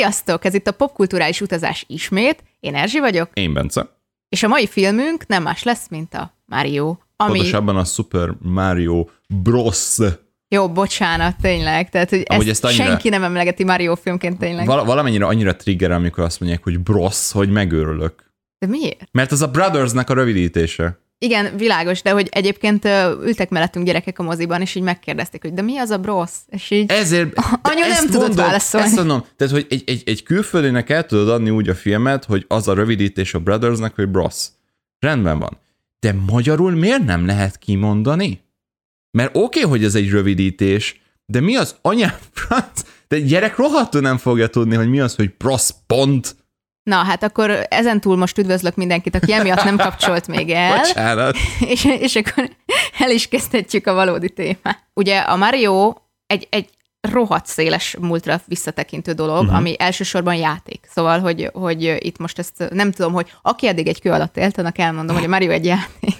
Sziasztok! Ez itt a popkulturális utazás ismét. Én Erzsi vagyok, Én Bence. és a mai filmünk nem más lesz, mint a Mario. Ami... Pontosabban a Super Mario Bros. Jó, bocsánat, tényleg. Tehát, hogy Amúgy ezt, ezt annyira- senki nem emlegeti Mario filmként tényleg. Val- valamennyire annyira trigger, amikor azt mondják, hogy Bros, hogy megőrülök. De miért? Mert az a Brothersnek a rövidítése. Igen, világos, de hogy egyébként ültek mellettünk gyerekek a moziban, és így megkérdezték, hogy de mi az a brosz? És így, Ezért... Anyu nem tudott válaszolni. Ezt mondom, tehát, hogy egy, egy, egy külföldinek el tudod adni úgy a filmet, hogy az a rövidítés a Brothersnek, hogy Bros. Rendben van. De magyarul miért nem lehet kimondani? Mert oké, okay, hogy ez egy rövidítés, de mi az anyám franc? De gyerek rohadtul nem fogja tudni, hogy mi az, hogy Bros. pont. Na hát akkor ezen túl most üdvözlök mindenkit, aki emiatt nem kapcsolt még el. Bocsánat. és, és akkor el is kezdhetjük a valódi témát. Ugye a Mario egy, egy rohadt széles múltra visszatekintő dolog, uh-huh. ami elsősorban játék. Szóval, hogy, hogy itt most ezt nem tudom, hogy aki eddig egy kő alatt élt, annak elmondom, hogy a Mario egy játék.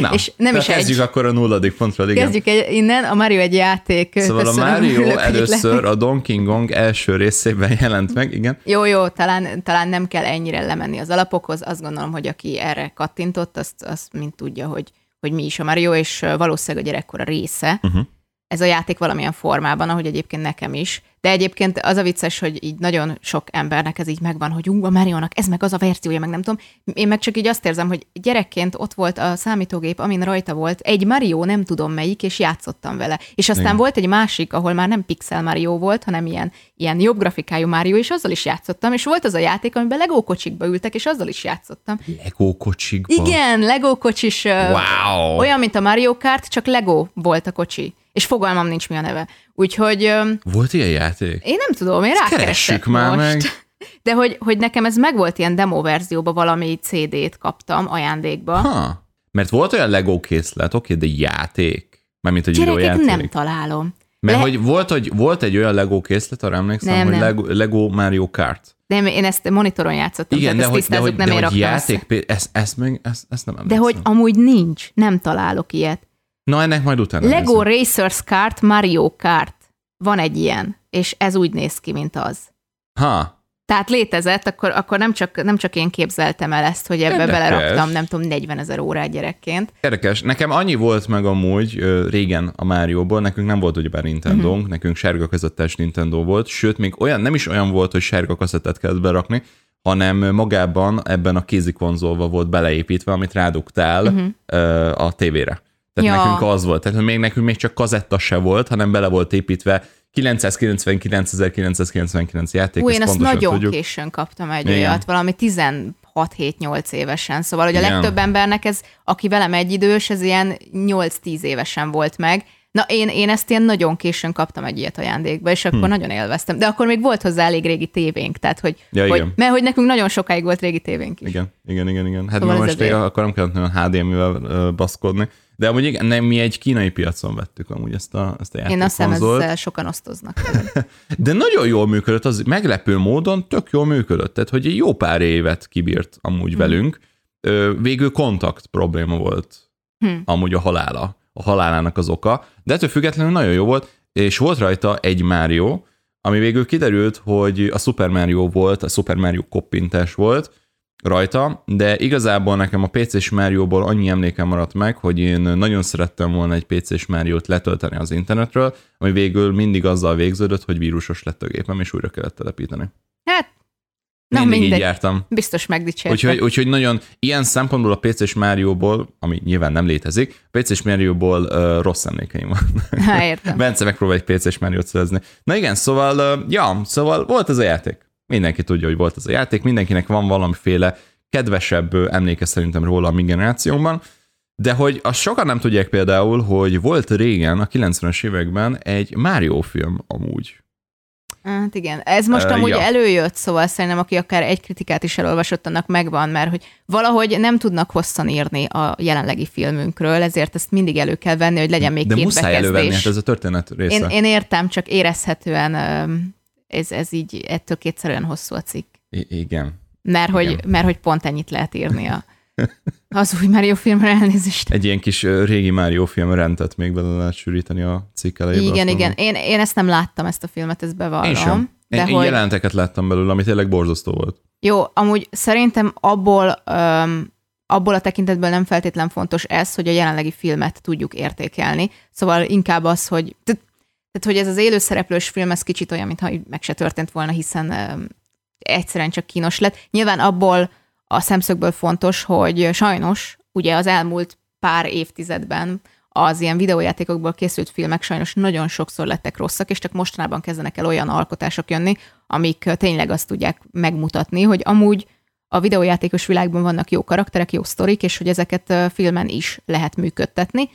Na, És nem is egy. kezdjük akkor a nulladik pontról, igen. Kezdjük egy, innen, a Mario egy játék. Szóval a Köszönöm, Mario örülök, először a Donkey Kong első részében jelent meg, igen. Jó, jó, talán, talán nem kell ennyire lemenni az alapokhoz. Azt gondolom, hogy aki erre kattintott, azt, azt mind tudja, hogy, hogy mi is a Mario, és valószínűleg a gyerekkora része. Uh-huh. Ez a játék valamilyen formában, ahogy egyébként nekem is. De egyébként az a vicces, hogy így nagyon sok embernek ez így megvan, hogy ú, a Marionak ez meg az a verziója, meg nem tudom. Én meg csak így azt érzem, hogy gyerekként ott volt a számítógép, amin rajta volt egy Mario, nem tudom melyik, és játszottam vele. És aztán Igen. volt egy másik, ahol már nem Pixel Mario volt, hanem ilyen, ilyen jobb grafikájú Mario, és azzal is játszottam. És volt az a játék, amiben Lego kocsikba ültek, és azzal is játszottam. Lego kocsikba. Igen, Lego kocsis, Wow. olyan, mint a Mario Kart, csak Lego volt a kocsi. És fogalmam nincs mi a neve. Úgyhogy Volt ilyen játék? én nem tudom, én rákeresek már most. meg. De hogy, hogy nekem ez megvolt ilyen demo verzióba, valami CD-t kaptam ajándékba. Ha. Mert volt olyan Lego készlet, oké, de játék. Mármint, hogy Gyerekek, nem találom. Mert Le- hogy volt, hogy volt egy olyan Lego készlet, arra emlékszem, Nem, hogy nem. Lego, Lego Mario Kart. De én- ezt monitoron játszottam, Igen, de hogy, de hogy, nem de hogy játék, ezt, ezt, még, ezt, ezt nem De emlékszem. hogy amúgy nincs, nem találok ilyet. Na, ennek majd utána Lego nézem. Racers Kart, Mario Kart. Van egy ilyen, és ez úgy néz ki, mint az. Ha, Tehát létezett, akkor, akkor nem, csak, nem csak én képzeltem el ezt, hogy ebbe Érdekes. beleraktam, nem tudom, 40 ezer órát gyerekként. Érdekes. Nekem annyi volt meg amúgy régen a Márióból, nekünk nem volt ugyebár Nintendo, Mhm. uh-huh. nekünk sárga kazettás Nintendo volt, sőt, még olyan, nem is olyan volt, hogy sárga kazettát kellett berakni, hanem magában ebben a kézi konzolba volt beleépítve, amit rádugtál uh-huh. a tévére. Tehát. Ja. nekünk az volt. Tehát még nekünk még csak kazetta se volt, hanem bele volt építve 999.999 játék. Ú, ezt én pontosan nagyon tudjuk. későn kaptam egy Igen. olyat, valami 16-7-8 évesen, szóval hogy a Igen. legtöbb embernek ez, aki velem egyidős, ez ilyen 8-10 évesen volt meg. Na én, én ezt ilyen nagyon későn kaptam egy ilyet ajándékba, és akkor hm. nagyon élveztem. De akkor még volt hozzá elég régi tévénk, tehát hogy, Ja, hogy igen. mert hogy nekünk nagyon sokáig volt régi tévénk is. Igen, igen, igen, igen. Hát Szóval most még akkor nem kellett nagyon HDMI-vel baszkodni. De amúgy igen, nem, mi egy kínai piacon vettük amúgy ezt a, ezt a Én azt hiszem, játékkonzolt. ezzel sokan osztoznak. De nagyon jól működött, az meglepő módon tök jól működött. Tehát, hogy egy jó pár évet kibírt amúgy Mhm. velünk. Végül kontakt probléma volt Hm. amúgy a halála, a halálának az oka, de ettől függetlenül nagyon jó volt, és volt rajta egy Mario, ami végül kiderült, hogy a Super Mario volt, a Super Mario koppintás volt rajta, de igazából nekem a PC-s Mario-ból annyi emlékem maradt meg, hogy én nagyon szerettem volna egy PC-s Mario-t letölteni az internetről, ami végül mindig azzal végződött, hogy vírusos lett a gépem, és újra kellett telepíteni. Hát, na Mindig így mindegy. jártam. Biztos megdicsértek. Úgyhogy, úgyhogy nagyon ilyen szempontból a PC-s Mario-ból, ami nyilván nem létezik, a PC-s Mario-ból uh, rossz emlékeim van. Há, értem. Bence megpróbál egy PC-s Mario-t szerezni. Na igen, szóval, uh, ja, szóval volt ez a játék. Mindenki tudja, hogy volt ez a játék, mindenkinek van valamiféle kedvesebb emléke szerintem róla a mi generációnkban, de hogy azt sokan nem tudják például, hogy volt régen, a 90-es években egy Mario film amúgy. Hát igen, ez most Ö, amúgy ja. előjött, szóval szerintem aki akár egy kritikát is elolvasott, annak megvan, mert hogy valahogy nem tudnak hosszan írni a jelenlegi filmünkről, ezért ezt mindig elő kell venni, hogy legyen még De két muszáj elővenni, bekezdés. hát ez a történet része. én, én értem, csak érezhetően ez, ez így ettől kétszerűen hosszú a cikk. I- igen. Mert hogy, Igen. mert hogy pont ennyit lehet írni a, az új Mario filmre elnézést. Egy ilyen kis régi Mario film rendet még bele lehet sűríteni a cikk elejéből. Igen, igen. Én, én ezt nem láttam, ezt a filmet, ezt bevallom. Én sem. De Én, én hogy... jelenteket láttam belőle, ami tényleg borzasztó volt. Jó, amúgy szerintem abból, öm, abból a tekintetből nem feltétlen fontos ez, hogy a jelenlegi filmet tudjuk értékelni. Szóval inkább az, hogy tehát, hogy ez az élőszereplős film, ez kicsit olyan, mintha meg se történt volna, hiszen egyszerűen csak kínos lett. Nyilván abból a szemszögből fontos, hogy sajnos ugye az elmúlt pár évtizedben az ilyen videójátékokból készült filmek sajnos nagyon sokszor lettek rosszak, és csak mostanában kezdenek el olyan alkotások jönni, amik tényleg azt tudják megmutatni, hogy amúgy a videójátékos világban vannak jó karakterek, jó sztorik, és hogy ezeket filmen is lehet működtetni.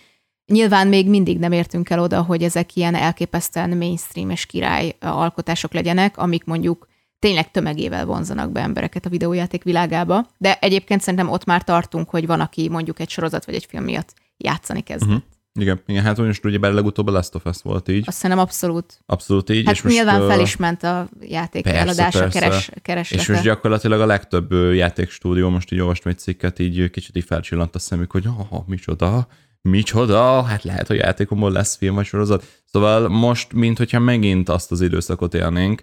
Nyilván még mindig nem értünk el oda, hogy ezek ilyen elképesztően mainstream és király alkotások legyenek, amik mondjuk tényleg tömegével vonzanak be embereket a videójáték világába, de egyébként szerintem ott már tartunk, hogy van, aki mondjuk egy sorozat vagy egy film miatt játszani kezd. Uh-huh. Igen, igen hát most ugye legutóbb a Last of Us volt így. Azt szerintem abszolút. Abszolút így. Hát és most, nyilván ö, fel is ment a játék persze, eladása, persze. keres, kereslete. És most gyakorlatilag a legtöbb játékstúdió, most így olvastam egy cikket, így kicsit így felcsillant a szemük, hogy ha, micsoda, micsoda, hát lehet, hogy játékomból lesz film vagy sorozat. Szóval most, mint hogyha megint azt az időszakot élnénk,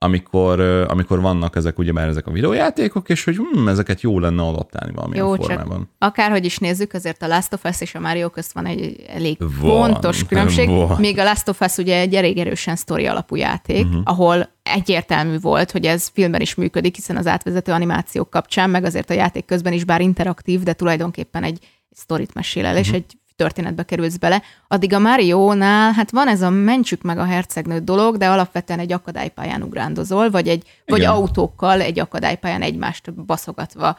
amikor, amikor vannak ezek ugye már ezek a videójátékok, és hogy hm, ezeket jó lenne adaptálni valamilyen Jó, csak formában. akárhogy is nézzük, azért a Last of Us és a Mario közt van egy elég Van, fontos különbség. van. Még a Last of Us ugye egy elég erősen sztori alapú játék, uh-huh. ahol egyértelmű volt, hogy ez filmben is működik, hiszen az átvezető animációk kapcsán, meg azért a játék közben is bár interaktív, de tulajdonképpen egy sztorit mesél el, Mhm. uh-huh. és egy történetbe kerülsz bele. Addig a Mario-nál, hát van ez a mentsük meg a hercegnőt dolog, de alapvetően egy akadálypályán ugrándozol, vagy, egy, vagy Igen. autókkal egy akadálypályán egymást baszogatva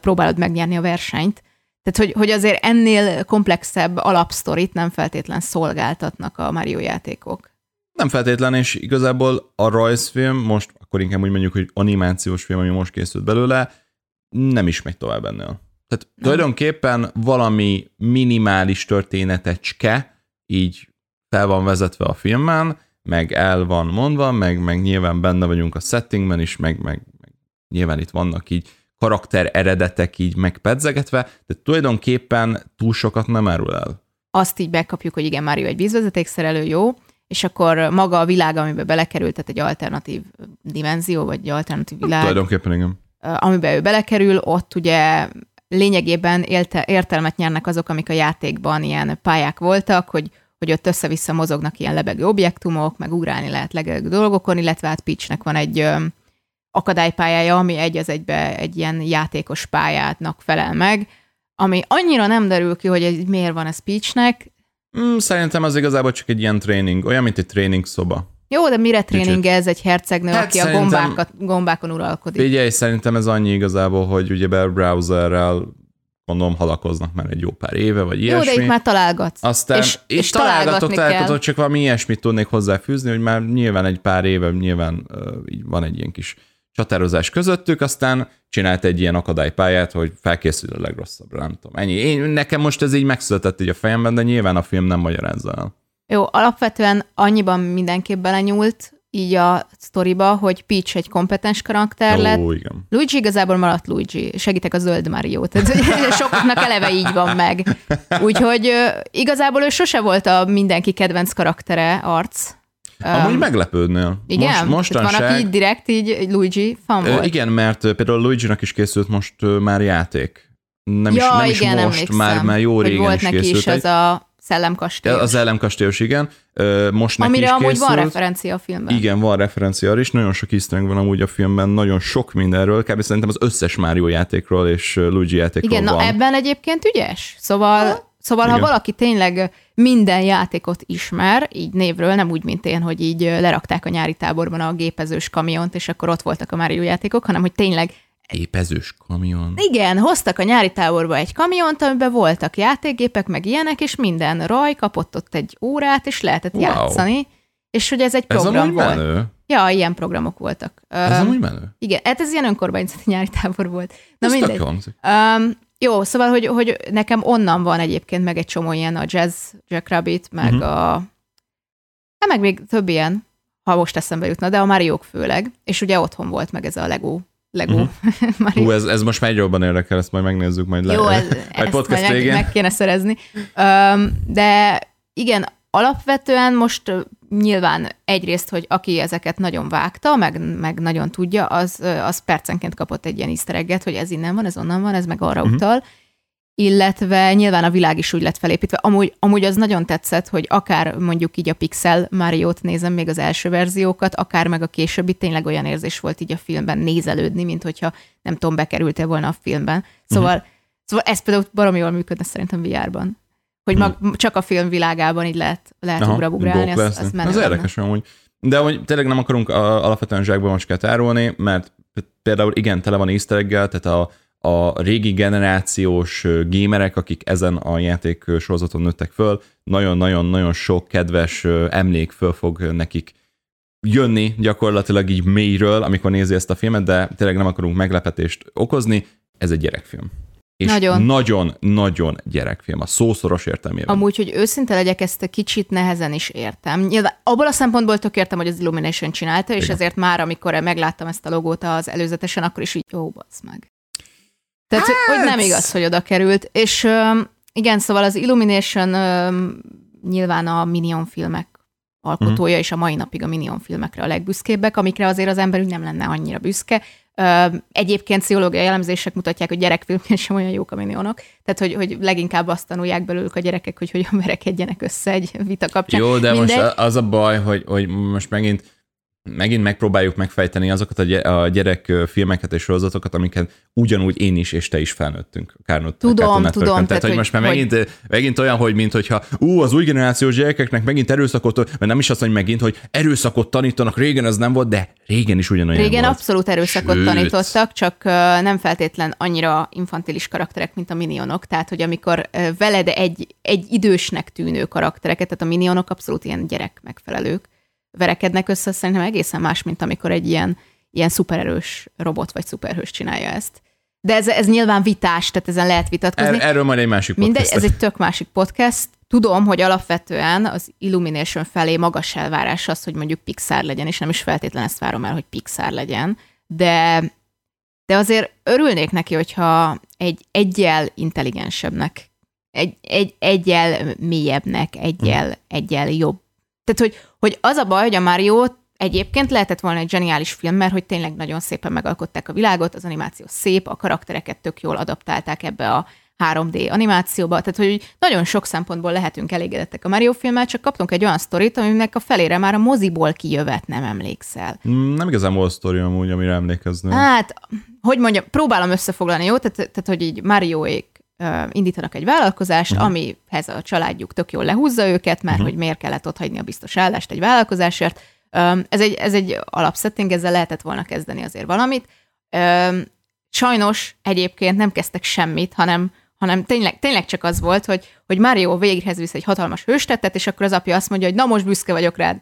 próbálod megnyerni a versenyt. Tehát, hogy, hogy azért ennél komplexebb alapsztorit nem feltétlen szolgáltatnak a Mario játékok. Nem feltétlen, és igazából a rajzfilm, most akkor inkább úgy mondjuk, hogy animációs film, ami most készült belőle, nem is megy tovább ennél. Tehát tulajdonképpen valami minimális történetecske így fel van vezetve a filmen, meg el van mondva, meg, meg nyilván benne vagyunk a settingben is, meg, meg, meg nyilván itt vannak így karakter eredetek így megpedzegetve, de tulajdonképpen túl sokat nem árul el. Azt így bekapjuk, hogy igen, Mario egy vízvezetékszerelő, jó, és akkor maga a világ, amiben belekerült, tehát egy alternatív dimenzió, vagy egy alternatív világ, Tulajdonképpen igen. amiben ő belekerül, ott ugye lényegében élte, értelmet nyernek azok, amik a játékban ilyen pályák voltak, hogy, hogy ott össze-vissza mozognak ilyen lebegő objektumok, meg ugrálni lehet lebegő dolgokon, illetve hát Peachnek van egy ö, akadálypályája, ami egy az egybe egy ilyen játékos pályátnak felel meg, ami annyira nem derül ki, hogy miért van ez Peachnek. Mm, szerintem az igazából csak egy ilyen tréning, olyan, mint egy tréning szoba. Jó, de mire tréning ez egy hercegnő, Hát aki a gombákat, gombákon uralkodik? Figyelj, szerintem ez annyi igazából, hogy ugye browserrel gondolom halakoznak már egy jó pár éve, vagy Jó, ilyesmi. de itt már találgatsz. Aztán és, itt és találgatok, találgatok, csak valami ilyesmit tudnék hozzáfűzni, hogy már nyilván egy pár éve nyilván uh, így van egy ilyen kis csatározás közöttük, aztán csinált egy ilyen akadálypályát, hogy felkészül a legrosszabbra, nem tudom. Ennyi. Én, nekem most ez így megszületett így a fejemben, de nyilván a film nem magyarázza el. Jó, alapvetően annyiban mindenképp belenyúlt így a sztoriba, hogy Peach egy kompetens karakter lett, Ó, igen. Luigi igazából maradt Luigi, segítek a zöld Mario, tehát sokaknak eleve így van meg. Úgyhogy igazából ő sose volt a mindenki kedvenc karaktere arc. Amúgy Öm, meglepődnél. igen, Most, mostanság... van, aki így direkt így Luigi fan volt. igen, mert például Luigi-nak is készült most már játék. Nem is, ja, nem is igen, most, emlékszem, már, már jó régen volt is neki készült. is az egy- a szellemkastély, Az ellemkastélyos, igen. Most neki amire is amúgy készült. van referencia a filmben. Igen, van referencia arra is, nagyon sok easter van amúgy a filmben, nagyon sok mindenről, kb. szerintem az összes Mario játékról és Luigi játékról Igen, na van. ebben egyébként ügyes. Szóval, szóval ha Igen. valaki tényleg minden játékot ismer, így névről, nem úgy, mint én, hogy így lerakták a nyári táborban a gépezős kamiont, és akkor ott voltak a Mario játékok, hanem hogy tényleg Épezős kamion. igen, hoztak a nyári táborba egy kamiont, amiben voltak játékgépek, meg ilyenek, és minden raj kapott ott egy órát, és lehetett Wow. játszani. És hogy ez egy Ez program amúgy volt. menő. Ja, ilyen programok voltak. Ez Öm, amúgy menő. igen, hát ez ilyen önkormányzati nyári tábor volt. Na Ez mindegy. Um, jó, szóval, hogy, hogy nekem onnan van egyébként meg egy csomó ilyen a Jazz Jackrabbit, meg uh-huh. a... Hát meg még több ilyen, ha most eszembe jutna, de a Mariók főleg. És ugye otthon volt meg ez a Lego, Lego uh-huh. Hú, ez, ez most már egy jobban érdekel, ezt majd megnézzük majd le. Jó, ez, ezt podcast majd meg, végén. meg kéne szerezni. Um, de igen, alapvetően most nyilván egyrészt, hogy aki ezeket nagyon vágta, meg, meg nagyon tudja, az, az percenként kapott egy ilyen easter egget, hogy ez innen van, ez onnan van, ez meg arra uh-huh. utal, illetve nyilván a világ is úgy lett felépítve. Amúgy, amúgy az nagyon tetszett, hogy akár mondjuk így a Pixel Mario-t nézem, még az első verziókat, akár meg a későbbi, tényleg olyan érzés volt így a filmben nézelődni, mint hogyha nem tudom, bekerültél volna a filmben. Szóval, uh-huh. szóval ez például baromi jól működne szerintem VR-ban. Hogy mag, hmm. csak a film világában így lehet, lehet ugrabugrálni, az, az, az, az érdekes amúgy. De hogy tényleg nem akarunk alapvetően zsákban most kell tárolni, mert például igen, tele van easter tehát a, a régi generációs gémerek, akik ezen a játék sorozaton nőttek föl, nagyon-nagyon-nagyon sok kedves emlék föl fog nekik jönni gyakorlatilag így mélyről, amikor nézi ezt a filmet, de tényleg nem akarunk meglepetést okozni, ez egy gyerekfilm. És nagyon-nagyon gyerekfilm, a szószoros értelmében. Amúgy, hogy őszinte legyek, ezt kicsit nehezen is értem. Nyilván abból a szempontból tök értem, hogy az Illumination csinálta, és Igen. ezért már, amikor megláttam ezt a logót az előzetesen, akkor is így, ó, basz meg. Tehát, hát... hogy nem igaz, hogy oda került. És igen, szóval az Illumination nyilván a Minion filmek alkotója, mm. és a mai napig a Minion filmekre a legbüszkébbek, amikre azért az ember úgy nem lenne annyira büszke. Egyébként pszichológiai elemzések mutatják, hogy gyerekfilmként sem olyan jók a minionok, tehát hogy, hogy leginkább azt tanulják belőlük a gyerekek, hogy hogyan verekedjenek össze egy vita kapcsán. Jó, de Mindegy. most az a baj, hogy, hogy most megint megint megpróbáljuk megfejteni azokat a gyerek filmeket és sorozatokat, amiket ugyanúgy én is és te is felnőttünk. Kárnott, tudom, tudom. Tehát, tehát, hogy most már hogy... megint, megint olyan, hogy mint hogyha ú, az új generációs gyerekeknek megint erőszakot, mert nem is azt mondja megint, hogy erőszakot tanítanak, régen az nem volt, de régen is ugyanolyan Régen volt. abszolút erőszakot Sőt. tanítottak, csak nem feltétlen annyira infantilis karakterek, mint a minionok. Tehát, hogy amikor veled egy, egy idősnek tűnő karaktereket, tehát a minionok abszolút ilyen gyerek megfelelők verekednek össze, szerintem egészen más, mint amikor egy ilyen, ilyen szupererős robot vagy szuperhős csinálja ezt. De ez, ez nyilván vitás, tehát ezen lehet vitatkozni. Er, erről majd egy másik podcast. Mindegy, ez egy tök másik podcast. Tudom, hogy alapvetően az Illumination felé magas elvárás az, hogy mondjuk Pixar legyen, és nem is feltétlenül ezt várom el, hogy Pixar legyen, de, de azért örülnék neki, hogyha egy egyel intelligensebbnek, egy, egy, egyel mélyebbnek, egyel, egyel jobb tehát, hogy, hogy az a baj, hogy a Mario egyébként lehetett volna egy zseniális film, mert hogy tényleg nagyon szépen megalkották a világot, az animáció szép, a karaktereket tök jól adaptálták ebbe a 3D animációba, tehát hogy nagyon sok szempontból lehetünk elégedettek a Mario filmmel, csak kaptunk egy olyan sztorit, aminek a felére már a moziból kijövet, nem emlékszel. Nem igazán volt sztori amúgy, amire emlékezni. Hát, hogy mondjam, próbálom összefoglalni, jó? Tehát, tehát hogy így Marioék indítanak egy vállalkozást, uh-huh. amihez a családjuk tök jól lehúzza őket, mert uh-huh. hogy miért kellett ott hagyni a biztos állást egy vállalkozásért. Ez egy, ez egy alapsetting, ezzel lehetett volna kezdeni azért valamit. Sajnos egyébként nem kezdtek semmit, hanem hanem tényleg, tényleg csak az volt, hogy, hogy Mario véghez visz egy hatalmas hőstettet, és akkor az apja azt mondja, hogy na most büszke vagyok rád.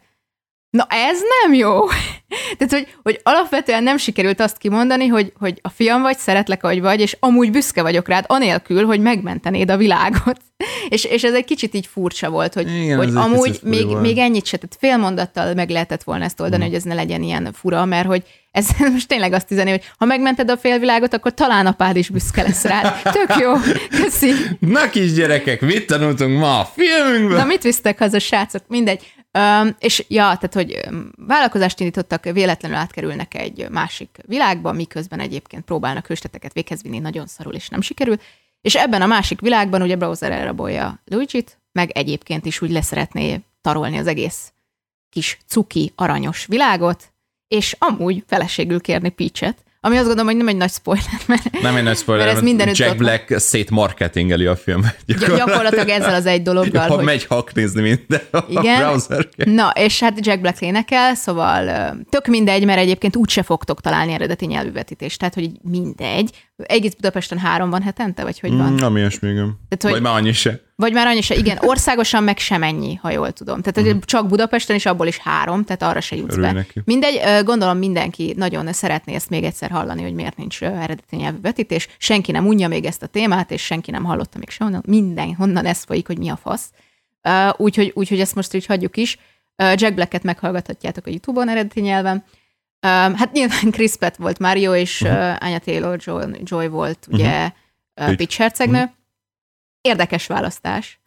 Na ez nem jó. Tehát, hogy, hogy alapvetően nem sikerült azt kimondani, hogy, hogy a fiam vagy, szeretlek, ahogy vagy, és amúgy büszke vagyok rád, anélkül, hogy megmentenéd a világot. És, és ez egy kicsit így furcsa volt, hogy, Igen, hogy amúgy még, még ennyit se, tehát fél mondattal meg lehetett volna ezt oldani, mm. hogy ez ne legyen ilyen fura, mert hogy ez most tényleg azt üzeni, hogy ha megmented a félvilágot, akkor talán apád is büszke lesz rád. Tök jó, köszi. Na kisgyerekek, mit tanultunk ma a filmünkből? Na mit visztek haza, srácok? Mindegy. Um, és ja, tehát, hogy vállalkozást indítottak, véletlenül átkerülnek egy másik világba, miközben egyébként próbálnak hősteteket véghez vinni, nagyon szarul, és nem sikerül. És ebben a másik világban ugye Browser elrabolja Luigi-t, meg egyébként is úgy leszeretné tarolni az egész kis cuki, aranyos világot, és amúgy feleségül kérni Peach-et, ami azt gondolom, hogy nem egy nagy spoiler, mert, nem egy nagy spoiler, mert ez minden Jack Black szétmarketingeli a filmet. Gyakorlatilag. gyakorlatilag ezzel az egy dologgal. Ha hogy... megy haknézni minden Igen. a browser Na, és hát Jack Black énekel, szóval tök mindegy, mert egyébként úgyse fogtok találni eredeti nyelvűvetítést, tehát hogy mindegy. Egész Budapesten három van hetente, vagy hogy van? Mm, ami ilyesmi, igen. Tehát, hogy... Vagy már annyi se. Vagy már annyi se, igen, országosan meg sem ennyi, ha jól tudom. Tehát uh-huh. csak Budapesten is abból is három, tehát arra se jutsz be. Neki. Mindegy, gondolom mindenki nagyon szeretné ezt még egyszer hallani, hogy miért nincs eredeti nyelvű vetítés. Senki nem unja még ezt a témát, és senki nem hallotta még sehonnan. Minden, honnan ez folyik, hogy mi a fasz. Úgyhogy, úgyhogy ezt most így hagyjuk is. Jack Black-et meghallgathatjátok a YouTube-on eredeti nyelven. Hát nyilván Chris Pratt volt Mario, és uh-huh. Anya Taylor-Joy Joy volt ugye uh-huh. Peach hercegnő. Uh-huh Érdekes választás.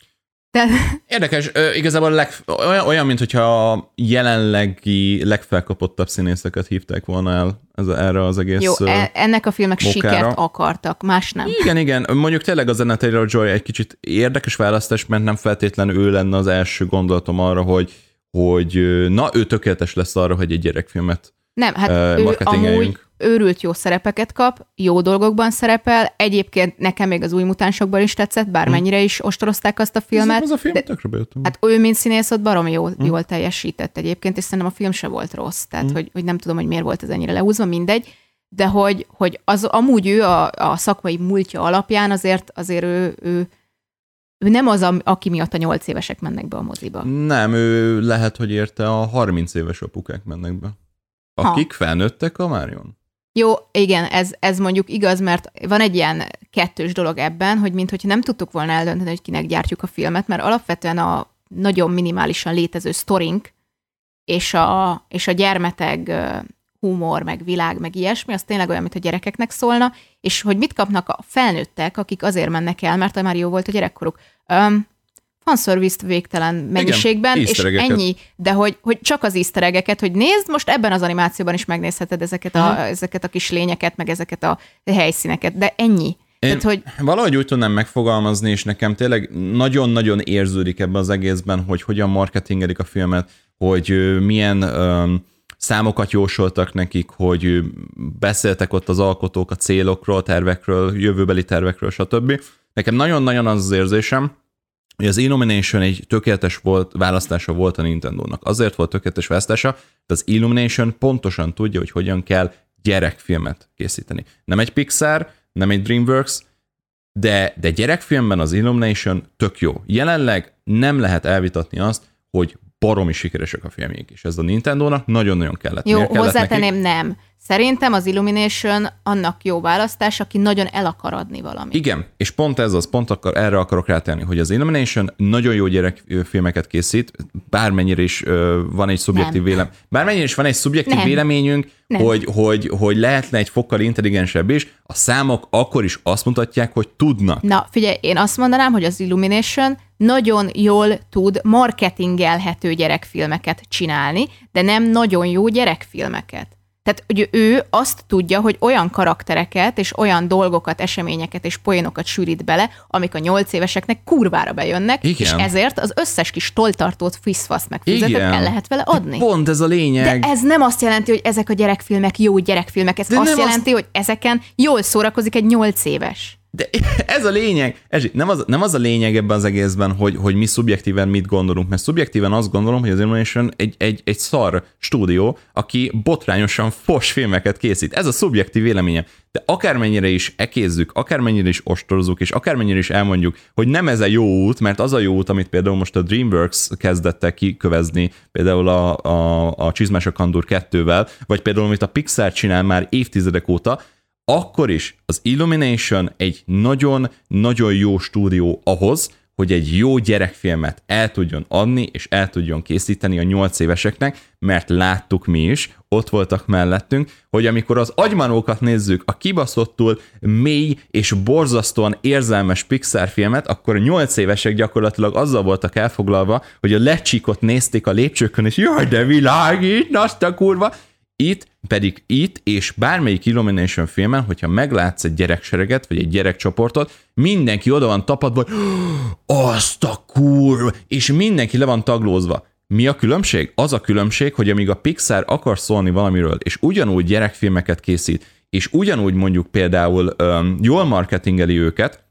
De, Érdekes, igazából leg, olyan, olyan, mint hogyha a jelenlegi legfelkapottabb színészeket hívták volna el ez, erre az egész jó, e- ennek a filmnek mókára. sikert akartak, más nem. Igen, igen. Mondjuk tényleg az Anna Taylor-Joy egy kicsit érdekes választás, mert nem feltétlenül ő lenne az első gondolatom arra, hogy, hogy na, ő tökéletes lesz arra, hogy egy gyerekfilmet Nem, hát ő amúgy őrült jó szerepeket kap, jó dolgokban szerepel, egyébként nekem még az új mutánsokban is tetszett, bármennyire is ostorozták azt a filmet. Ez a film de, tökre bejöttem. hát ő, mint színész, ott baromi jól, jól teljesített egyébként, és szerintem a film se volt rossz, tehát hogy, hogy nem tudom, hogy miért volt ez ennyire leúzva, mindegy, de hogy, hogy az amúgy ő a, a szakmai múltja alapján azért, azért ő, ő, ő nem az, aki miatt a nyolc évesek mennek be a moziba. Nem, ő lehet, hogy érte a 30 éves apukák mennek be. Akik felnőttek a Márion. Jó, igen, ez, ez mondjuk igaz, mert van egy ilyen kettős dolog ebben, hogy mintha nem tudtuk volna eldönteni, hogy kinek gyártjuk a filmet, mert alapvetően a nagyon minimálisan létező sztorink és a, és a gyermeteg humor, meg világ, meg ilyesmi, az tényleg olyan, mint a gyerekeknek szólna, és hogy mit kapnak a felnőttek, akik azért mennek el, mert már jó volt a gyerekkoruk. Um, fanszervizt végtelen mennyiségben, és easter eggeket. ennyi, de hogy, hogy csak az easter hogy nézd, most ebben az animációban is megnézheted ezeket a, ezeket a kis lényeket, meg ezeket a helyszíneket, de ennyi. Én Tehát, hogy valahogy úgy tudnám megfogalmazni, és nekem tényleg nagyon-nagyon érződik ebben az egészben, hogy hogyan marketingelik a filmet, hogy milyen öm, számokat jósoltak nekik, hogy beszéltek ott az alkotók a célokról, tervekről, jövőbeli tervekről, stb. Nekem nagyon-nagyon az az érzésem, hogy az Illumination egy tökéletes volt, választása volt a Nintendo-nak. Azért volt tökéletes választása, mert az Illumination pontosan tudja, hogy hogyan kell gyerekfilmet készíteni. Nem egy Pixar, nem egy DreamWorks, de, de gyerekfilmben az Illumination tök jó. Jelenleg nem lehet elvitatni azt, hogy baromi sikeresek a filmjék, és ez a Nintendo-nak nagyon-nagyon kellett. jó, kellett hozzátenném, nem. Szerintem az Illumination annak jó választás, aki nagyon el akar adni valamit. Igen, és pont ez az, pont akar, erre akarok rátenni, hogy az Illumination nagyon jó gyerekfilmeket készít, bármennyire is ö, van egy szubjektív Nem. vélem, bármennyire is van egy szubjektív Nem. véleményünk, Nem. hogy, hogy, hogy lehetne egy fokkal intelligensebb is, a számok akkor is azt mutatják, hogy tudnak. Na, figyelj, én azt mondanám, hogy az Illumination nagyon jól tud marketingelhető gyerekfilmeket csinálni, de nem nagyon jó gyerekfilmeket. Tehát, hogy ő azt tudja, hogy olyan karaktereket és olyan dolgokat, eseményeket és poénokat sűrít bele, amik a nyolc éveseknek kurvára bejönnek, Igen. és ezért az összes kis toltartót, fiszfaszt meg füzetet el lehet vele adni. Pont ez a lényeg. De ez nem azt jelenti, hogy ezek a gyerekfilmek jó gyerekfilmek, ez De azt jelenti, hogy ezeken jól szórakozik egy nyolc éves. De ez a lényeg. Ez nem az, nem az a lényeg ebben az egészben, hogy, hogy mi szubjektíven mit gondolunk, mert szubjektíven azt gondolom, hogy az Illumination egy, egy, egy szar stúdió, aki botrányosan fos filmeket készít. Ez a szubjektív véleménye. De akármennyire is ekézzük, akármennyire is ostorozzuk, és akármennyire is elmondjuk, hogy nem ez a jó út, mert az a jó út, amit például most a DreamWorks kezdett el kikövezni, például a, a, a Csizmás a Kandúr 2-vel, vagy például amit a Pixar csinál már évtizedek óta, akkor is az Illumination egy nagyon-nagyon jó stúdió ahhoz, hogy egy jó gyerekfilmet el tudjon adni, és el tudjon készíteni a nyolc éveseknek, mert láttuk mi is, ott voltak mellettünk, hogy amikor az agymanókat nézzük, a kibaszottul mély és borzasztóan érzelmes Pixar filmet, akkor a nyolc évesek gyakorlatilag azzal voltak elfoglalva, hogy a lecsikot nézték a lépcsőkön, és jaj, de világít, azt a kurva, itt pedig itt, és bármelyik Illumination filmen, hogyha meglátsz egy gyereksereget, vagy egy gyerekcsoportot, mindenki oda van tapadva, hogy azt a kurva, és mindenki le van taglózva. Mi a különbség? Az a különbség, hogy amíg a Pixar akar szólni valamiről, és ugyanúgy gyerekfilmeket készít, és ugyanúgy mondjuk például öm, jól marketingeli őket,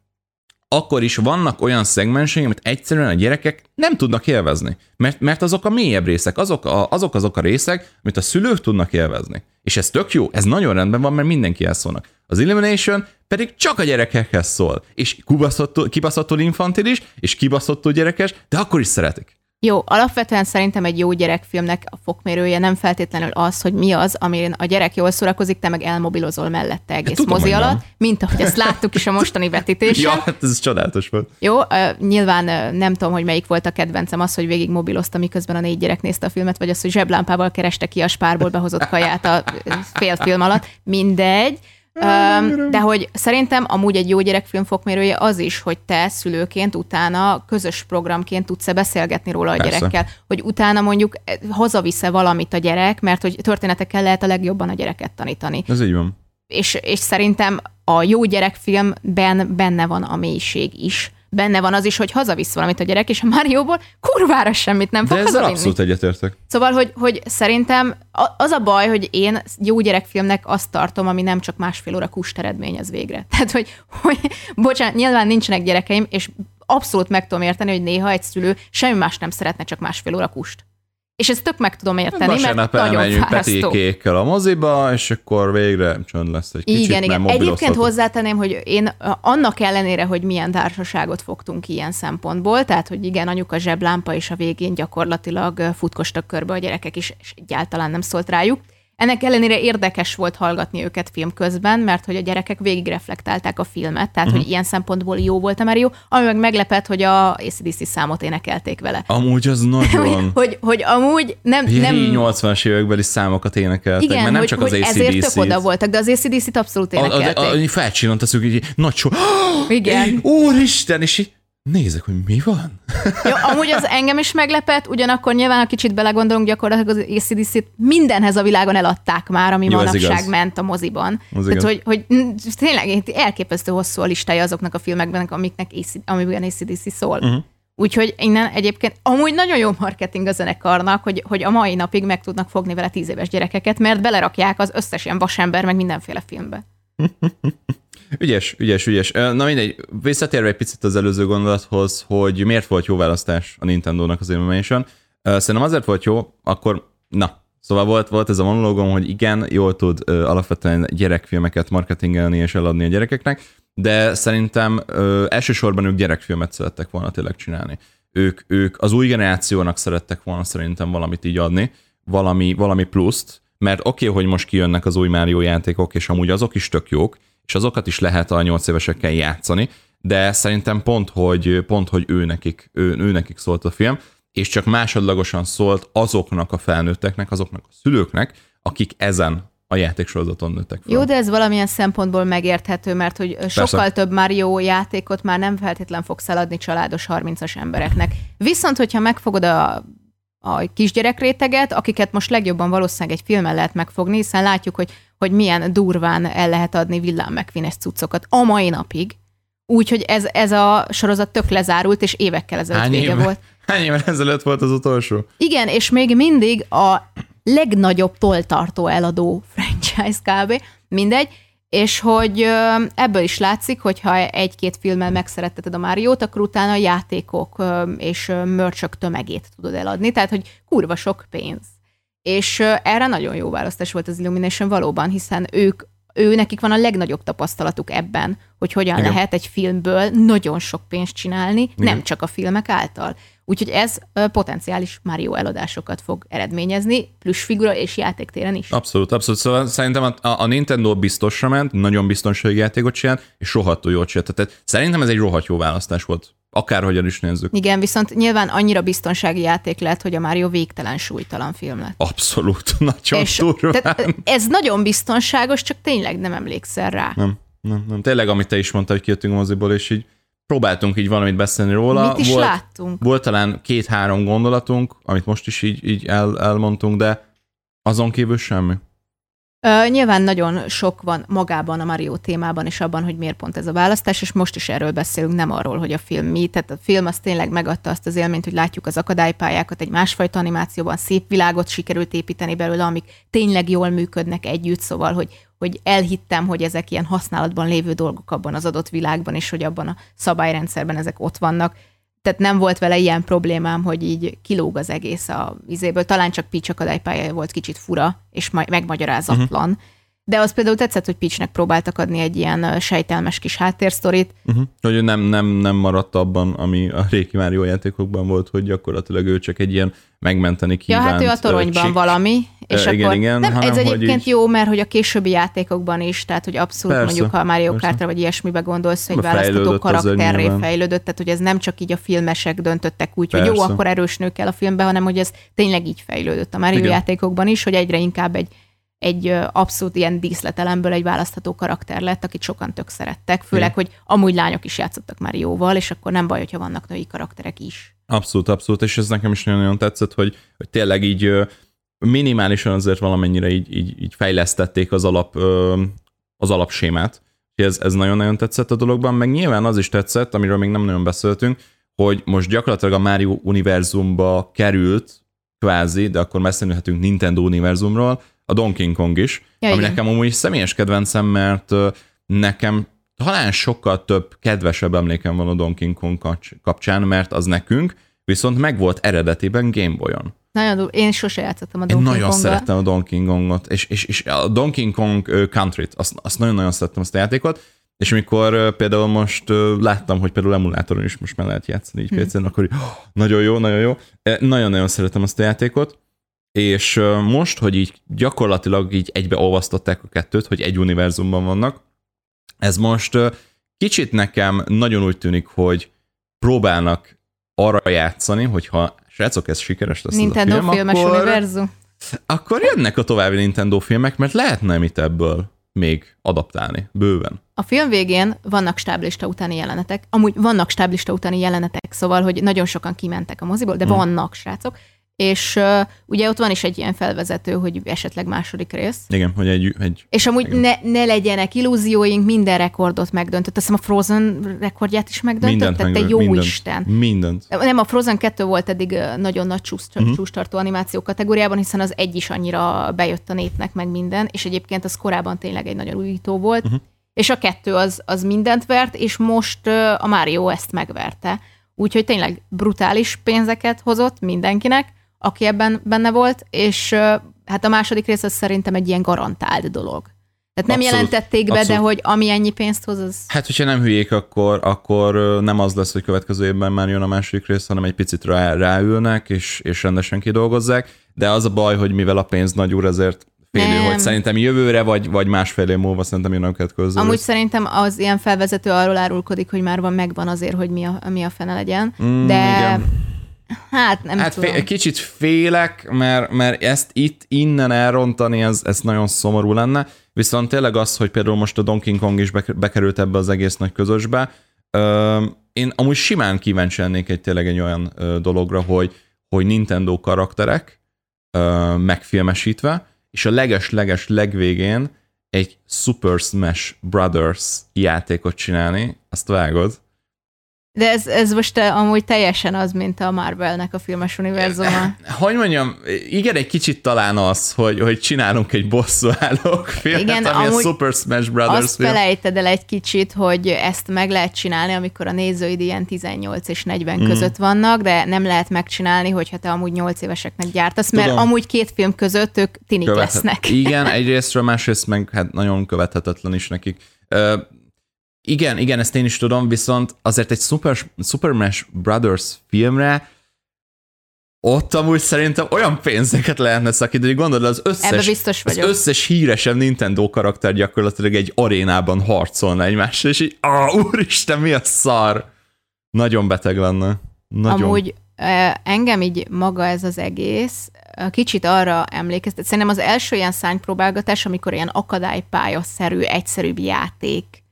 akkor is vannak olyan szegmensei, amit egyszerűen a gyerekek nem tudnak élvezni. Mert, mert azok a mélyebb részek, azok, a, azok azok a részek, amit a szülők tudnak élvezni. És ez tök jó, ez nagyon rendben van, mert mindenki szólnak. Az Illumination pedig csak a gyerekekhez szól. És kibaszottul, infantilis, és kibaszottul gyerekes, de akkor is szeretik. Jó, alapvetően szerintem egy jó gyerekfilmnek a fokmérője nem feltétlenül az, hogy mi az, amin a gyerek jól szórakozik, te meg elmobilozol mellette egész tudom, mozi hogy nem. alatt, mint ahogy ezt láttuk is a mostani vetítésen. Ja, hát ez csodálatos volt. Jó, uh, nyilván uh, nem tudom, hogy melyik volt a kedvencem, az, hogy végig mobilozta, miközben a négy gyerek nézte a filmet, vagy az, hogy zseblámpával kereste ki a spárból behozott kaját a fél film alatt. Mindegy. De hogy szerintem amúgy egy jó gyerekfilm fokmérője az is, hogy te szülőként utána közös programként tudsz-e beszélgetni róla a Persze. gyerekkel, hogy utána mondjuk eh, hazavisze valamit a gyerek, mert hogy történetekkel lehet a legjobban a gyereket tanítani. Ez így van. És, és szerintem a jó gyerekfilmben benne van a mélység is. Benne van az is, hogy hazavisz valamit a gyerek, és a Márióból kurvára semmit nem De fog ezzel hazavinni. abszolút egyetértek. Szóval, hogy, hogy szerintem az a baj, hogy én jó gyerekfilmnek azt tartom, ami nem csak másfél óra kust eredményez végre. Tehát, hogy, hogy bocsánat, nyilván nincsenek gyerekeim, és abszolút meg tudom érteni, hogy néha egy szülő semmi más nem szeretne, csak másfél óra kust. És ezt tök meg tudom érteni, mert Vasárnap nagyon elmegyünk a moziba, és akkor végre csönd lesz egy kicsit, Igen, mert igen. Egyébként hozzátenném, hogy én annak ellenére, hogy milyen társaságot fogtunk ilyen szempontból, tehát, hogy igen, anyuka zseblámpa, és a végén gyakorlatilag futkostak körbe a gyerekek is, és egyáltalán nem szólt rájuk. Ennek ellenére érdekes volt hallgatni őket film közben, mert hogy a gyerekek végig reflektálták a filmet, tehát Mhm. hogy ilyen szempontból jó volt a Mario, ami meg meglepett, hogy a ACDC számot énekelték vele. Amúgy az Hogy, nagyon... hogy, hogy amúgy nem, nem 80-as évekbeli számokat énekeltek, igen, mert nem hogy, csak hogy az ezért tök oda voltak, de az ACDC-t abszolút A, a, énekelték. a, felcsillant a szűk, így nagy so... Igen. Úristen, és így nézek, hogy mi van? Jó, amúgy az engem is meglepett, ugyanakkor nyilván, ha kicsit belegondolunk, gyakorlatilag az ACDC-t mindenhez a világon eladták már, ami Jó, manapság igaz. ment a moziban. Az Tehát, igaz. hogy, hogy tényleg elképesztő hosszú a listája azoknak a filmekben, amiknek AC, amiben ACDC szól. Uh-huh. Úgyhogy innen egyébként amúgy nagyon jó marketing a zenekarnak, hogy, hogy a mai napig meg tudnak fogni vele tíz éves gyerekeket, mert belerakják az összes ilyen vasember, meg mindenféle filmbe. Ügyes, ügyes, ügyes. Na mindegy, visszatérve egy picit az előző gondolathoz, hogy miért volt jó választás a Nintendo-nak az Illumination. Szerintem azért volt jó, akkor, na, szóval volt, volt ez a monológom, hogy igen, jól tud ö, alapvetően gyerekfilmeket marketingelni és eladni a gyerekeknek, de szerintem ö, elsősorban ők gyerekfilmet szerettek volna tényleg csinálni. Ők, ők az új generációnak szerettek volna szerintem valamit így adni, valami, valami pluszt, mert oké, okay, hogy most kijönnek az új Mario játékok, és amúgy azok is tök jók, és azokat is lehet a nyolc évesekkel játszani, de szerintem pont, hogy, pont, hogy ő, nekik, ő, ő nekik szólt a film, és csak másodlagosan szólt azoknak a felnőtteknek, azoknak a szülőknek, akik ezen a játéksorozaton nőttek fel. Jó, de ez valamilyen szempontból megérthető, mert hogy sokkal Persze. több Mario játékot már nem feltétlen fogsz eladni családos 30-as embereknek. Viszont, hogyha megfogod a, a kisgyerek réteget, akiket most legjobban valószínűleg egy filmen lehet megfogni, hiszen látjuk, hogy, hogy milyen durván el lehet adni villám megvines cuccokat a mai napig. Úgyhogy ez, ez a sorozat tök lezárult, és évekkel ezelőtt Hány vége éve, volt. hány évvel ezelőtt volt az utolsó? Igen, és még mindig a legnagyobb toltartó eladó franchise kb. Mindegy, és hogy ebből is látszik, hogyha egy-két filmmel megszeretteted a Máriót, akkor utána a játékok és mörcsök tömegét tudod eladni, tehát hogy kurva sok pénz. És erre nagyon jó választás volt az Illumination valóban, hiszen ők ő nekik van a legnagyobb tapasztalatuk ebben, hogy hogyan Igen. Lehet egy filmből nagyon sok pénzt csinálni, Igen. Nem csak a filmek által. Úgyhogy ez potenciális Mario eladásokat fog eredményezni, plusz figura és játéktéren is. Abszolút, abszolút. Szóval szerintem a, a Nintendo biztosra ment, nagyon biztonsági játékot csinált, és rohadtul jól csinált. Tehát szerintem ez egy rohadt jó választás volt. Akárhogyan is nézzük. Igen, viszont nyilván annyira biztonsági játék lett, hogy a Mario végtelen súlytalan film lett. Abszolút, nagyon és tehát ez nagyon biztonságos, csak tényleg nem emlékszel rá. Nem, nem, nem. Tényleg, amit te is mondtál, hogy kijöttünk a moziból, és így próbáltunk így valamit beszélni róla. Mit is volt, láttunk? Volt talán két-három gondolatunk, amit most is így, így el, elmondtunk, de azon kívül semmi. Ö, nyilván nagyon sok van magában a Mario témában, és abban, hogy miért pont ez a választás, és most is erről beszélünk, nem arról, hogy a film mi. Tehát a film az tényleg megadta azt az élményt, hogy látjuk az akadálypályákat, egy másfajta animációban szép világot sikerült építeni belőle, amik tényleg jól működnek együtt, szóval, hogy, hogy elhittem, hogy ezek ilyen használatban lévő dolgok abban az adott világban, és hogy abban a szabályrendszerben ezek ott vannak. Tehát nem volt vele ilyen problémám, hogy így kilóg az egész a vizéből. Talán csak Peach akadálypálya volt kicsit fura, és majd megmagyarázatlan. Uh-huh. De az például tetszett, hogy Peachnek próbáltak adni egy ilyen sejtelmes kis háttérsztorit. Uh-huh. Hogy nem, nem, nem maradt abban, ami a régi Mario játékokban volt, hogy gyakorlatilag ő csak egy ilyen megmenteni Ja, kívánt hát ő a toronyban csik. valami, és igen, akkor igen, nem, hanem ez egyébként így- jó, mert hogy a későbbi játékokban is, tehát hogy abszolút Persze, mondjuk ha Mario persze. Kartra vagy ilyesmibe gondolsz, hogy választható karakterré fejlődött, tehát hogy ez nem csak így a filmesek döntöttek úgy, hogy jó, Persze. akkor erős nő kell a filmbe, hanem hogy ez tényleg így fejlődött a Mario Igen. játékokban is, hogy egyre inkább egy egy abszolút ilyen díszletelemből egy választható karakter lett, akit sokan tök szerettek, főleg, Igen. hogy amúgy lányok is játszottak már jóval, és akkor nem baj, hogyha vannak női karakterek is. Abszolút, abszolút, és ez nekem is nagyon-nagyon tetszett, hogy, hogy tényleg így minimálisan azért valamennyire így, így, így fejlesztették az alap, az alapsémát. Ez, ez nagyon-nagyon tetszett a dologban, meg nyilván az is tetszett, amiről még nem nagyon beszéltünk, hogy most gyakorlatilag a Mario univerzumba került, kvázi, de akkor beszélhetünk Nintendo univerzumról, a Donkey Kong is, ja, ami igen. nekem amúgy személyes kedvencem, mert nekem talán sokkal több kedvesebb emlékem van a Donkey Kong kapcsán, mert az nekünk viszont megvolt eredetiben Game Boy-on. Nagyon durva. Én sose játszottam a Donkey Én nagyon szerettem a Donkey Kongot, és, és, és a Donkey Kong Country-t, azt, azt nagyon-nagyon szerettem azt a játékot, és amikor például most láttam, hogy például emulátoron is most már lehet játszani így hmm. pc akkor nagyon jó, nagyon jó. Nagyon-nagyon szeretem azt a játékot, és most, hogy így gyakorlatilag így egybeolvasztották a kettőt, hogy egy univerzumban vannak, ez most kicsit nekem nagyon úgy tűnik, hogy próbálnak arra játszani, hogyha srácok, ez sikeres lesz Nintendo ez a film, filmes akkor, univerzum. Akkor jönnek a további Nintendo filmek, mert lehetne mit ebből még adaptálni, bőven. A film végén vannak stáblista utáni jelenetek, amúgy vannak stáblista utáni jelenetek, szóval, hogy nagyon sokan kimentek a moziból, de hmm. vannak srácok, és uh, ugye ott van is egy ilyen felvezető, hogy esetleg második rész. Igen, hogy egy... egy és amúgy ne, ne legyenek illúzióink, minden rekordot megdöntött. Azt hiszem a Frozen rekordját is megdöntött, tehát te jó mindent, Isten. Mindent. Nem, a Frozen 2 volt eddig nagyon nagy csúsz, uh-huh. csúsztartó animáció kategóriában, hiszen az egy is annyira bejött a népnek meg minden, és egyébként az korábban tényleg egy nagyon újító volt. Uh-huh. És a kettő az, az mindent vert, és most a Mario ezt megverte. Úgyhogy tényleg brutális pénzeket hozott mindenkinek, aki ebben benne volt, és hát a második rész az szerintem egy ilyen garantált dolog. Tehát nem abszolút, jelentették be, abszolút. de hogy ami ennyi pénzt hoz, az... Hát, hogyha nem hülyék, akkor, akkor nem az lesz, hogy következő évben már jön a második rész, hanem egy picit rá, ráülnek, és, és rendesen kidolgozzák. De az a baj, hogy mivel a pénz nagy úr, ezért félő, hogy szerintem jövőre, vagy, vagy másfél év múlva szerintem jön a következő. Amúgy szerintem az ilyen felvezető arról árulkodik, hogy már van megvan azért, hogy mi a, mi a fene legyen. Mm, de igen Hát nem hát tudom. Fél, kicsit félek, mert, mert ezt itt innen elrontani, ez, ez nagyon szomorú lenne. Viszont tényleg az, hogy például most a Donkey Kong is bekerült ebbe az egész nagy közösbe, én amúgy simán kíváncsi lennék egy tényleg egy olyan dologra, hogy, hogy Nintendo karakterek megfilmesítve, és a leges-leges legvégén egy Super Smash Brothers játékot csinálni, azt vágod? De ez, ez most eh, amúgy teljesen az, mint a Marvelnek a filmes univerzuma. Hogy mondjam, igen, egy kicsit talán az, hogy, hogy csinálunk egy bosszúállók filmet, igen, ami a Super Smash Brothers azt film. felejted el egy kicsit, hogy ezt meg lehet csinálni, amikor a nézőid ilyen 18 és 40 mm. között vannak, de nem lehet megcsinálni, hogyha te amúgy 8 éveseknek gyártasz, Tudom. mert amúgy két film között ők tinik Követhet. lesznek. Igen, egyrésztről, másrészt meg hát nagyon követhetetlen is nekik. Igen, igen, ezt én is tudom, viszont azért egy Super, Super Smash Brothers filmre ott amúgy szerintem olyan pénzeket lehetne szakítani, hogy gondolod, az összes, biztos az összes híresebb Nintendo karakter gyakorlatilag egy arénában harcolna egymással, és így, ah, úristen, mi a szar! Nagyon beteg lenne. Nagyon. Amúgy engem így maga ez az egész kicsit arra emlékeztet. Szerintem az első ilyen szánypróbálgatás, amikor ilyen akadálypályaszerű, egyszerűbb játék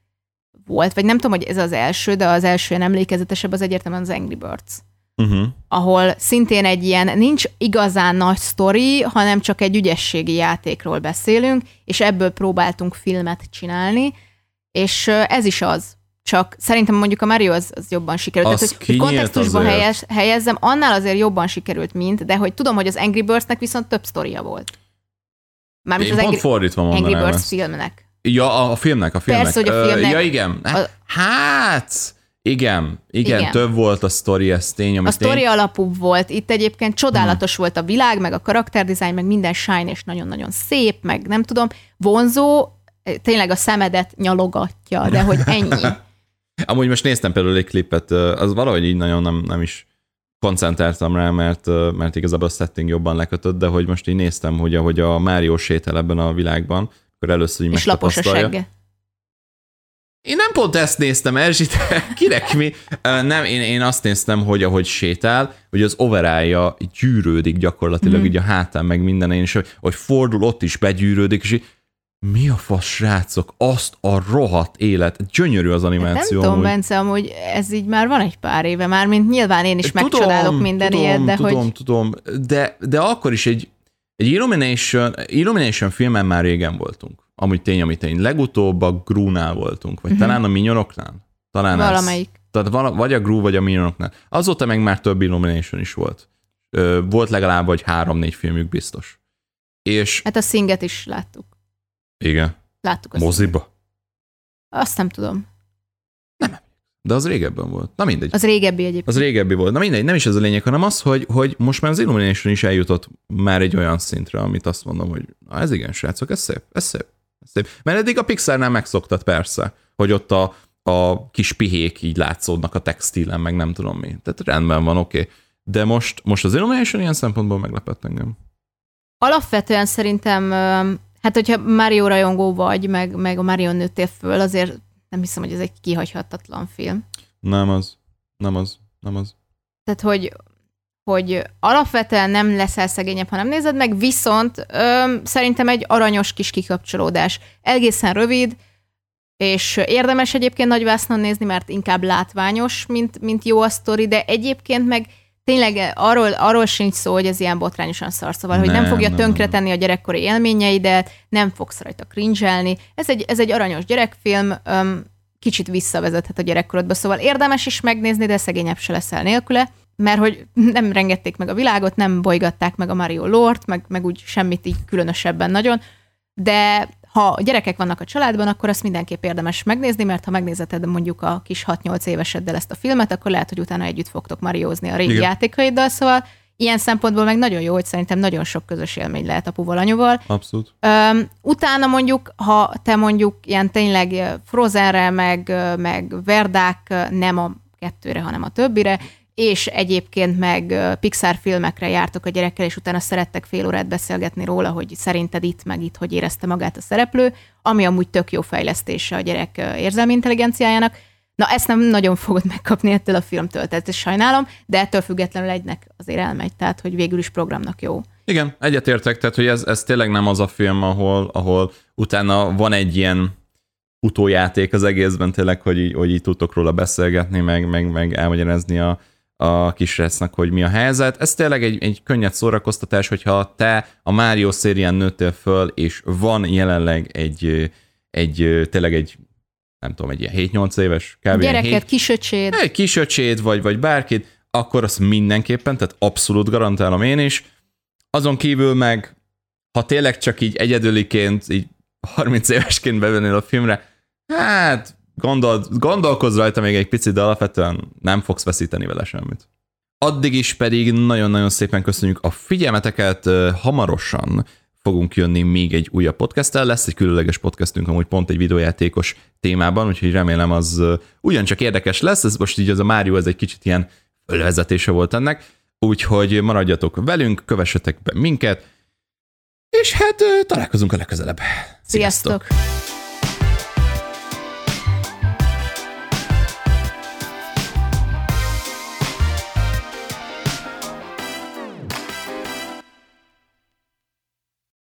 volt, vagy nem tudom, hogy ez az első, de az első ilyen emlékezetesebb az egyértelműen az Angry Birds. Uh-huh. ahol szintén egy ilyen, nincs igazán nagy sztori, hanem csak egy ügyességi játékról beszélünk, és ebből próbáltunk filmet csinálni, és ez is az. Csak szerintem mondjuk a Mario az, az jobban sikerült. Az Tehát, hogy kontextusba helyez, helyezzem, annál azért jobban sikerült, mint, de hogy tudom, hogy az Angry Birdsnek viszont több sztoria volt. Mármint Én az Angry, fordítva Angry Birds ezt. filmnek. Ja, a filmnek, a filmnek. Persze, hogy a filmnek. Ja, igen. Hát, igen, igen, igen, több volt a sztori, ez tény. A sztori tény... alapú volt. Itt egyébként csodálatos hmm. volt a világ, meg a karakterdizájn, meg minden shine, és nagyon-nagyon szép, meg nem tudom, vonzó, tényleg a szemedet nyalogatja, de hogy ennyi. Amúgy most néztem például egy klipet, az valahogy így nagyon nem, nem is koncentráltam rá, mert, mert igazából a setting jobban lekötött, de hogy most így néztem, hogy ahogy a Mario sétál ebben a világban, akkor először így És lapos a segge. Én nem pont ezt néztem, Erzsit, kinek mi? Nem, én, én azt néztem, hogy ahogy sétál, hogy az overája gyűrődik gyakorlatilag, mm. így a hátán, meg minden, és hogy fordul, ott is begyűrődik, és így, mi a fasz, srácok, azt a rohadt élet, gyönyörű az animáció. Nem tudom, Bence, amúgy ez így már van egy pár éve már, mint nyilván én is tudom, megcsodálok minden tudom, ilyet, de tudom, hogy... Tudom, de, de akkor is egy, egy Illumination, Illumination filmen már régen voltunk. Amúgy tény, ami tény. Legutóbb a Grúnál voltunk, vagy uh-huh. talán a Minyonoknál. Talán Valamelyik. Ez. Tehát vagy a Grú, vagy a Minyonoknál. Azóta meg már több Illumination is volt. Volt legalább vagy három-négy filmük biztos. És... Hát a Singet is láttuk. Igen. Láttuk azt. Moziba? Azt nem tudom. De az régebben volt. Na mindegy. Az régebbi egyébként. Az régebbi volt. Na mindegy, nem is ez a lényeg, hanem az, hogy, hogy most már az Illumination is eljutott már egy olyan szintre, amit azt mondom, hogy na ez igen, srácok, ez szép, ez szép. Ez szép. Mert eddig a Pixarnál megszoktat persze, hogy ott a, a kis pihék így látszódnak a textilen, meg nem tudom mi. Tehát rendben van, oké. Okay. De most, most az Illumination ilyen szempontból meglepett engem. Alapvetően szerintem Hát, hogyha Mario rajongó vagy, meg, meg a Mario nőttél föl, azért nem hiszem, hogy ez egy kihagyhatatlan film. Nem az. Nem az. Nem az. Tehát, hogy, hogy alapvetően nem leszel szegényebb, ha nem nézed meg, viszont ö, szerintem egy aranyos kis kikapcsolódás. Egészen rövid, és érdemes egyébként nagyvásznon nézni, mert inkább látványos, mint, mint jó a sztori, de egyébként meg tényleg arról, arról sincs szó, hogy ez ilyen botrányosan szar, szóval, hogy nem, nem fogja tönkretenni a gyerekkori élményeidet, nem fogsz rajta cringe Ez egy, ez egy aranyos gyerekfilm, um, kicsit visszavezethet a gyerekkorodba, szóval érdemes is megnézni, de szegényebb se leszel nélküle, mert hogy nem rengették meg a világot, nem bolygatták meg a Mario Lord, meg, meg úgy semmit így különösebben nagyon, de ha gyerekek vannak a családban, akkor azt mindenképp érdemes megnézni, mert ha megnézeted mondjuk a kis 6-8 éveseddel ezt a filmet, akkor lehet, hogy utána együtt fogtok mariózni a régi Igen. játékaiddal, szóval ilyen szempontból meg nagyon jó, hogy szerintem nagyon sok közös élmény lehet apuval, anyuval. Abszolút. Üm, utána mondjuk, ha te mondjuk ilyen tényleg Frozenre, meg, meg Verdák nem a kettőre, hanem a többire, és egyébként meg Pixar filmekre jártok a gyerekkel, és utána szerettek fél órát beszélgetni róla, hogy szerinted itt meg itt, hogy érezte magát a szereplő, ami amúgy tök jó fejlesztése a gyerek érzelmi intelligenciájának. Na, ezt nem nagyon fogod megkapni ettől a filmtől, tehát ezt sajnálom, de ettől függetlenül egynek azért elmegy, tehát hogy végül is programnak jó. Igen, egyetértek, tehát hogy ez, ez tényleg nem az a film, ahol, ahol utána van egy ilyen utójáték az egészben tényleg, hogy így, hogy így tudtok róla beszélgetni, meg, meg, meg elmagyarázni a, a kisrecnek, hogy mi a helyzet. Ez tényleg egy, egy könnyed szórakoztatás, hogyha te a Mario szérián nőttél föl, és van jelenleg egy, egy tényleg egy nem tudom, egy ilyen 7-8 éves kb. Gyereket, 7, kisöcséd. Egy kisöcséd, vagy, vagy bárkit, akkor azt mindenképpen, tehát abszolút garantálom én is. Azon kívül meg, ha tényleg csak így egyedüliként, így 30 évesként bevennél a filmre, hát gondol, gondolkozz rajta még egy picit, de alapvetően nem fogsz veszíteni vele semmit. Addig is pedig nagyon-nagyon szépen köszönjük a figyelmeteket, hamarosan fogunk jönni még egy újabb podcasttel, lesz egy különleges podcastünk amúgy pont egy videójátékos témában, úgyhogy remélem az ugyancsak érdekes lesz, ez most így az a Mário, ez egy kicsit ilyen fölvezetése volt ennek, úgyhogy maradjatok velünk, kövessetek be minket, és hát találkozunk a legközelebb. Sziasztok! Sziasztok.